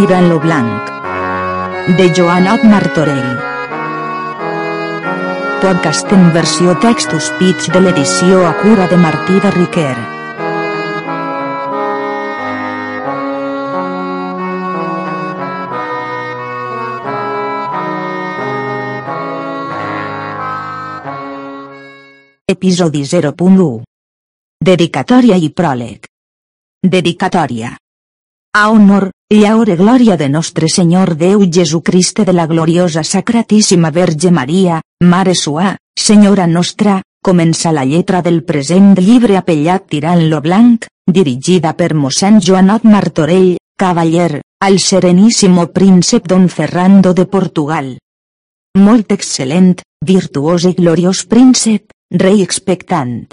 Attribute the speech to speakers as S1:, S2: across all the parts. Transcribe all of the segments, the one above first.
S1: tirant lo blanc. De Joanot Martorell. Podcast en versió text to speech de l'edició a cura de Martí de Riquer. Episodi 0.1 Dedicatòria i pròleg. Dedicatòria. A honor, llaure glòria de nostre Senyor Déu Jesucrist de la gloriosa Sacratíssima Verge Maria, Mare Sua, Senyora nostra, comença la lletra del present llibre apellat Tirant lo Blanc, dirigida per mossèn Joanot Martorell, cavaller, al sereníssimo príncep Don Ferrando de Portugal. Molt excel·lent, virtuós i gloriós príncep, rei expectant.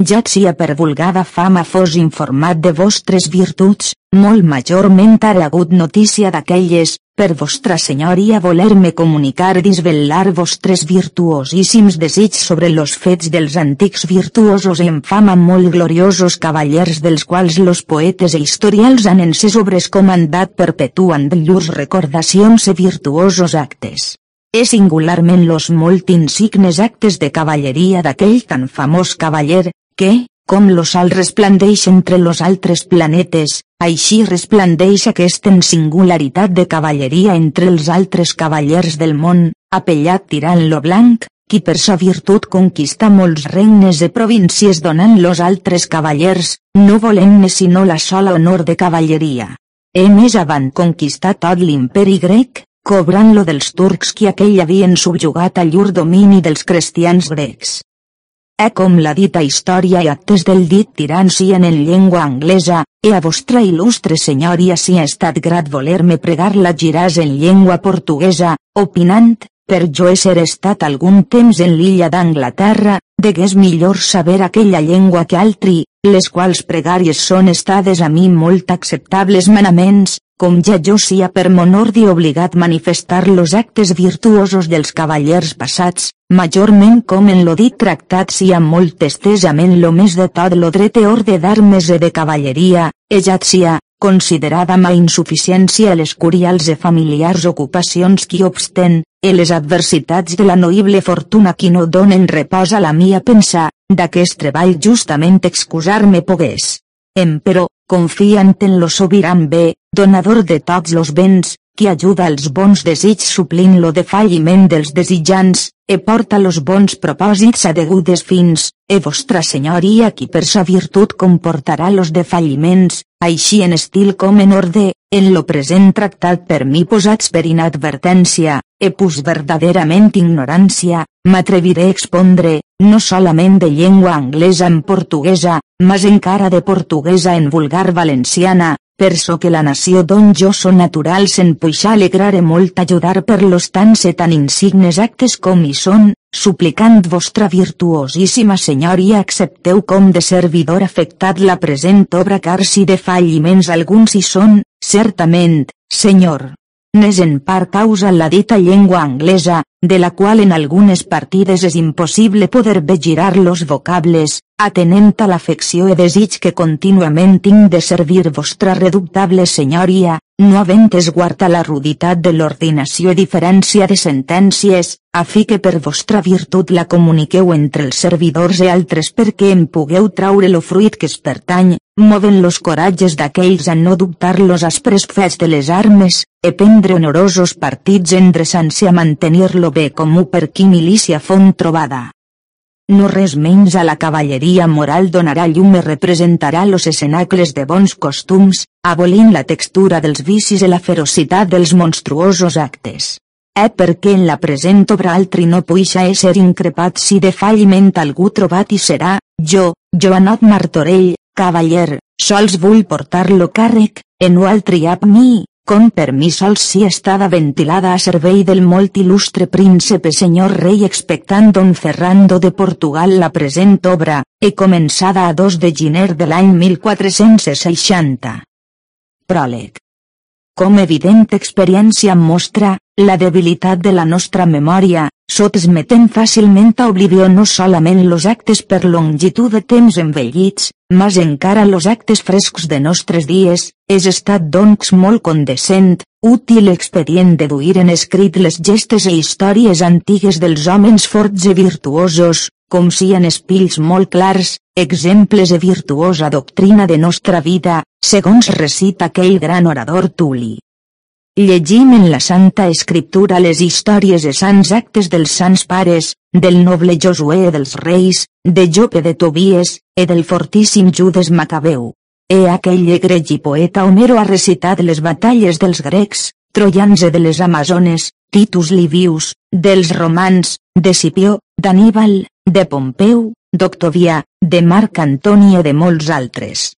S1: Ja sia per vulgada fama fos informat de vostres virtuts, molt majorment ha hagut notícia d'aquelles, per vostra senyoria voler-me comunicar disvelar vostres virtuosíssims desigs sobre los fets dels antics virtuosos en fama molt gloriosos cavallers dels quals los poetes e historials han encès obres comandat perpetuant llurs recordacions e virtuosos actes. És singularment los molt insignes actes de cavalleria d'aquell tan famós cavaller, que, com lo sol resplandeix entre los altres planetes, així resplandeix aquest en singularitat de cavalleria entre els altres cavallers del món, apellat tirant lo blanc, qui per sa virtut conquista molts regnes de províncies donant-los altres cavallers, no volent-ne sinó la sola honor de cavalleria. E més avant conquistar tot l'imperi grec, cobrant-lo dels turcs qui aquell havien subjugat a llur domini dels cristians grecs. E com la dita història i actes del dit tirant sien en llengua anglesa, e a vostra il·lustre senyoria si ha estat grat voler-me pregar la giràs en llengua portuguesa, opinant, per jo ésser estat algun temps en l'illa d'Anglaterra, degués millor saber aquella llengua que altri, les quals pregàries són estades a mi molt acceptables manaments, com ja jo sia per mon ordi obligat manifestar los actes virtuosos dels cavallers passats, majorment com en lo dit tractat sia molt estesament lo més de tot lo dret e orde d'armes e de cavalleria, e ja sia, considerada ma insuficiència les curials e familiars ocupacions qui obsten, e les adversitats de la noïble fortuna qui no donen repòs a la mia pensar, d'aquest treball justament excusar-me pogués. Emperò, confiant en lo sobiran bé, donador de tots los béns, qui ajuda els bons desigs suplint lo defalliment dels desitjants, e porta los bons propòsits a degudes fins, e vostra senyoria qui per sa virtut comportarà los defalliments, així en estil com en orde, en lo present tractat per mi posats per inadvertència, e pus verdaderament ignorància, m'atreviré a expondre, no solament de llengua anglesa en portuguesa, mas encara de portuguesa en vulgar valenciana, per so que la nació d'on jo són natural se'n puixar alegrare molt ajudar per los tants e tan insignes actes com hi són, suplicant vostra virtuosíssima senyoria accepteu com de servidor afectat la present obra car si de falliments alguns hi són, certament, senyor. N'és en part causa la dita llengua anglesa, de la qual en algunes partides és impossible poder bé girar los vocables, atenent a l'afecció e desig que contínuament tinc de servir vostra reductable senyoria, no havent esguarda la ruditat de l'ordinació i diferència de sentències, a fi que per vostra virtut la comuniqueu entre els servidors i altres perquè en pugueu traure lo fruit que es pertany, moven los coratges d'aquells a no dubtar los aspres fets de les armes, e prendre honorosos partits endreçant-se a mantenir-lo bé comú per qui milícia font trobada no res menys a la cavalleria moral donarà llum i representarà los escenacles de bons costums, abolint la textura dels vicis i la ferocitat dels monstruosos actes. Eh perquè en la present obra altri no puixa ésser increpat si de falliment algú trobat i serà, jo, Joanot Martorell, cavaller, sols vull portar-lo càrrec, en no altri ap mi, com per mi sols si estada ventilada a servei del molt il·lustre príncipe senyor rei expectant don Ferrando de Portugal la present obra, e començada a 2 de gener de l'any 1460. Pròleg. Com evident experiència mostra, la debilitat de la nostra memòria, sotmeten fàcilment a oblivió no solament los actes per longitud de temps envellits, mas encara los actes frescs de nostres dies, és estat doncs molt condescent, útil expedient deduir en escrit les gestes e històries antigues dels homes forts i virtuosos, com si en espills molt clars, exemples de virtuosa doctrina de nostra vida, segons recita aquell gran orador Tuli. Llegim en la Santa Escriptura les històries de sants actes dels sants pares, del noble Josué dels reis, de Jope de Tobies, e del fortíssim Judes Macabeu. E aquell egregi poeta Homero ha recitat les batalles dels grecs, troians e de les amazones, Titus Livius, dels romans, de Scipió, d'Aníbal, de Pompeu, d'Octovià, de Marc Antoni i de molts altres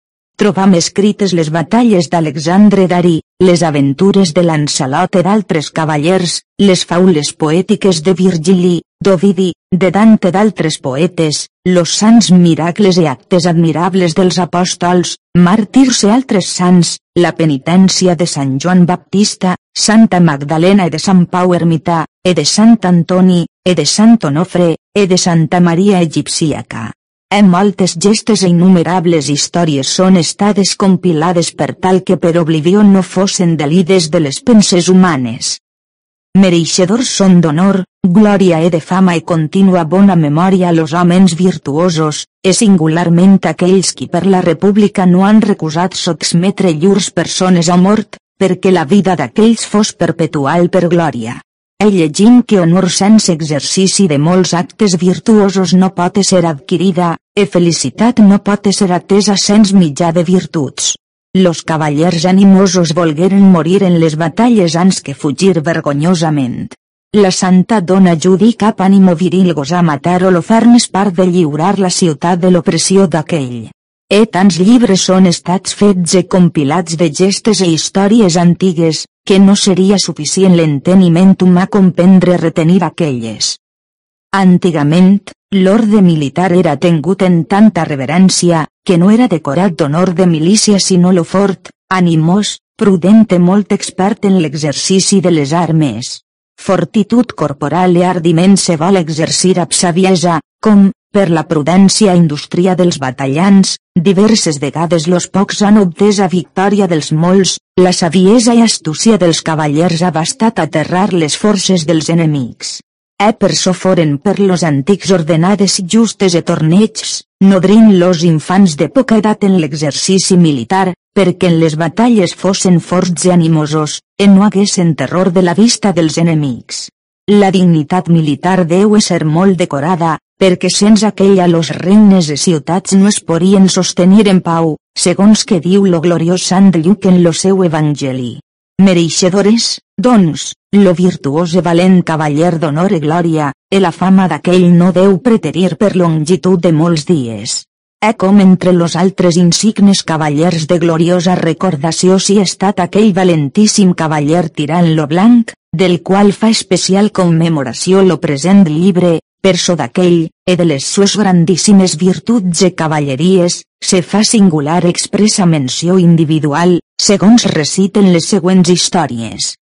S1: trobam escrites les batalles d'Alexandre Darí, les aventures de Lancelot i d'altres cavallers, les faules poètiques de Virgili, d'Ovidi, de Dante d'altres poetes, los sants miracles i actes admirables dels apòstols, màrtirs i altres sants, la penitència de Sant Joan Baptista, Santa Magdalena i de Sant Pau Ermità, e de Sant Antoni, e de Sant Onofre, e de Santa Maria Egipcíaca. En moltes gestes e innumerables històries són estades compilades per tal que per oblivió no fossin delides de les penses humanes. Mereixedors són d'honor, glòria e de fama i contínua bona memòria los homes virtuosos, e singularment aquells qui per la república no han recusat sotsmetre llurs persones a mort, perquè la vida d'aquells fos perpetual per glòria. He llegim que honor sense exercici de molts actes virtuosos no pot ser adquirida, e felicitat no pot ser atesa sens mitjà de virtuts. Los cavallers animosos volgueren morir en les batalles ans que fugir vergonyosament. La santa dona Judi cap ànimo viril gosar matar Holofernes part de lliurar la ciutat de l'opressió d'aquell. E tants llibres són estats fets e compilats de gestes e històries antigues, que no seria suficient l'enteniment humà comprendre retenir aquelles. Antigament, l'ordre militar era tengut en tanta reverència, que no era decorat d'honor de milícia sinó lo fort, animós, prudent i molt expert en l'exercici de les armes. Fortitud corporal i ardiment se vol exercir amb saviesa, com, per la prudència indústria dels batallans, diverses vegades los pocs han obtès a victòria dels molts, la saviesa i astúcia dels cavallers ha bastat aterrar les forces dels enemics. E per so foren per los antics ordenades justes e torneigs, nodrint los infants de poca edat en l'exercici militar, perquè en les batalles fossin forts i animosos, e no haguessin terror de la vista dels enemics. La dignitat militar deu ser molt decorada, perquè sense aquella los regnes de ciutats no es podien sostenir en pau, segons que diu lo gloriós Sant Lluc en lo seu evangeli. Mereixedores, doncs, lo virtuós i valent cavaller d'honor i glòria, e la fama d'aquell no deu preterir per longitud de molts dies. E com entre los altres insignes cavallers de gloriosa recordació si estat aquell valentíssim cavaller tirant lo blanc, del qual fa especial commemoració lo present llibre, perso d'aquell, e de les sues grandíssimes virtuts e cavalleries, se fa singular expressa menció individual, segons reciten les següents històries.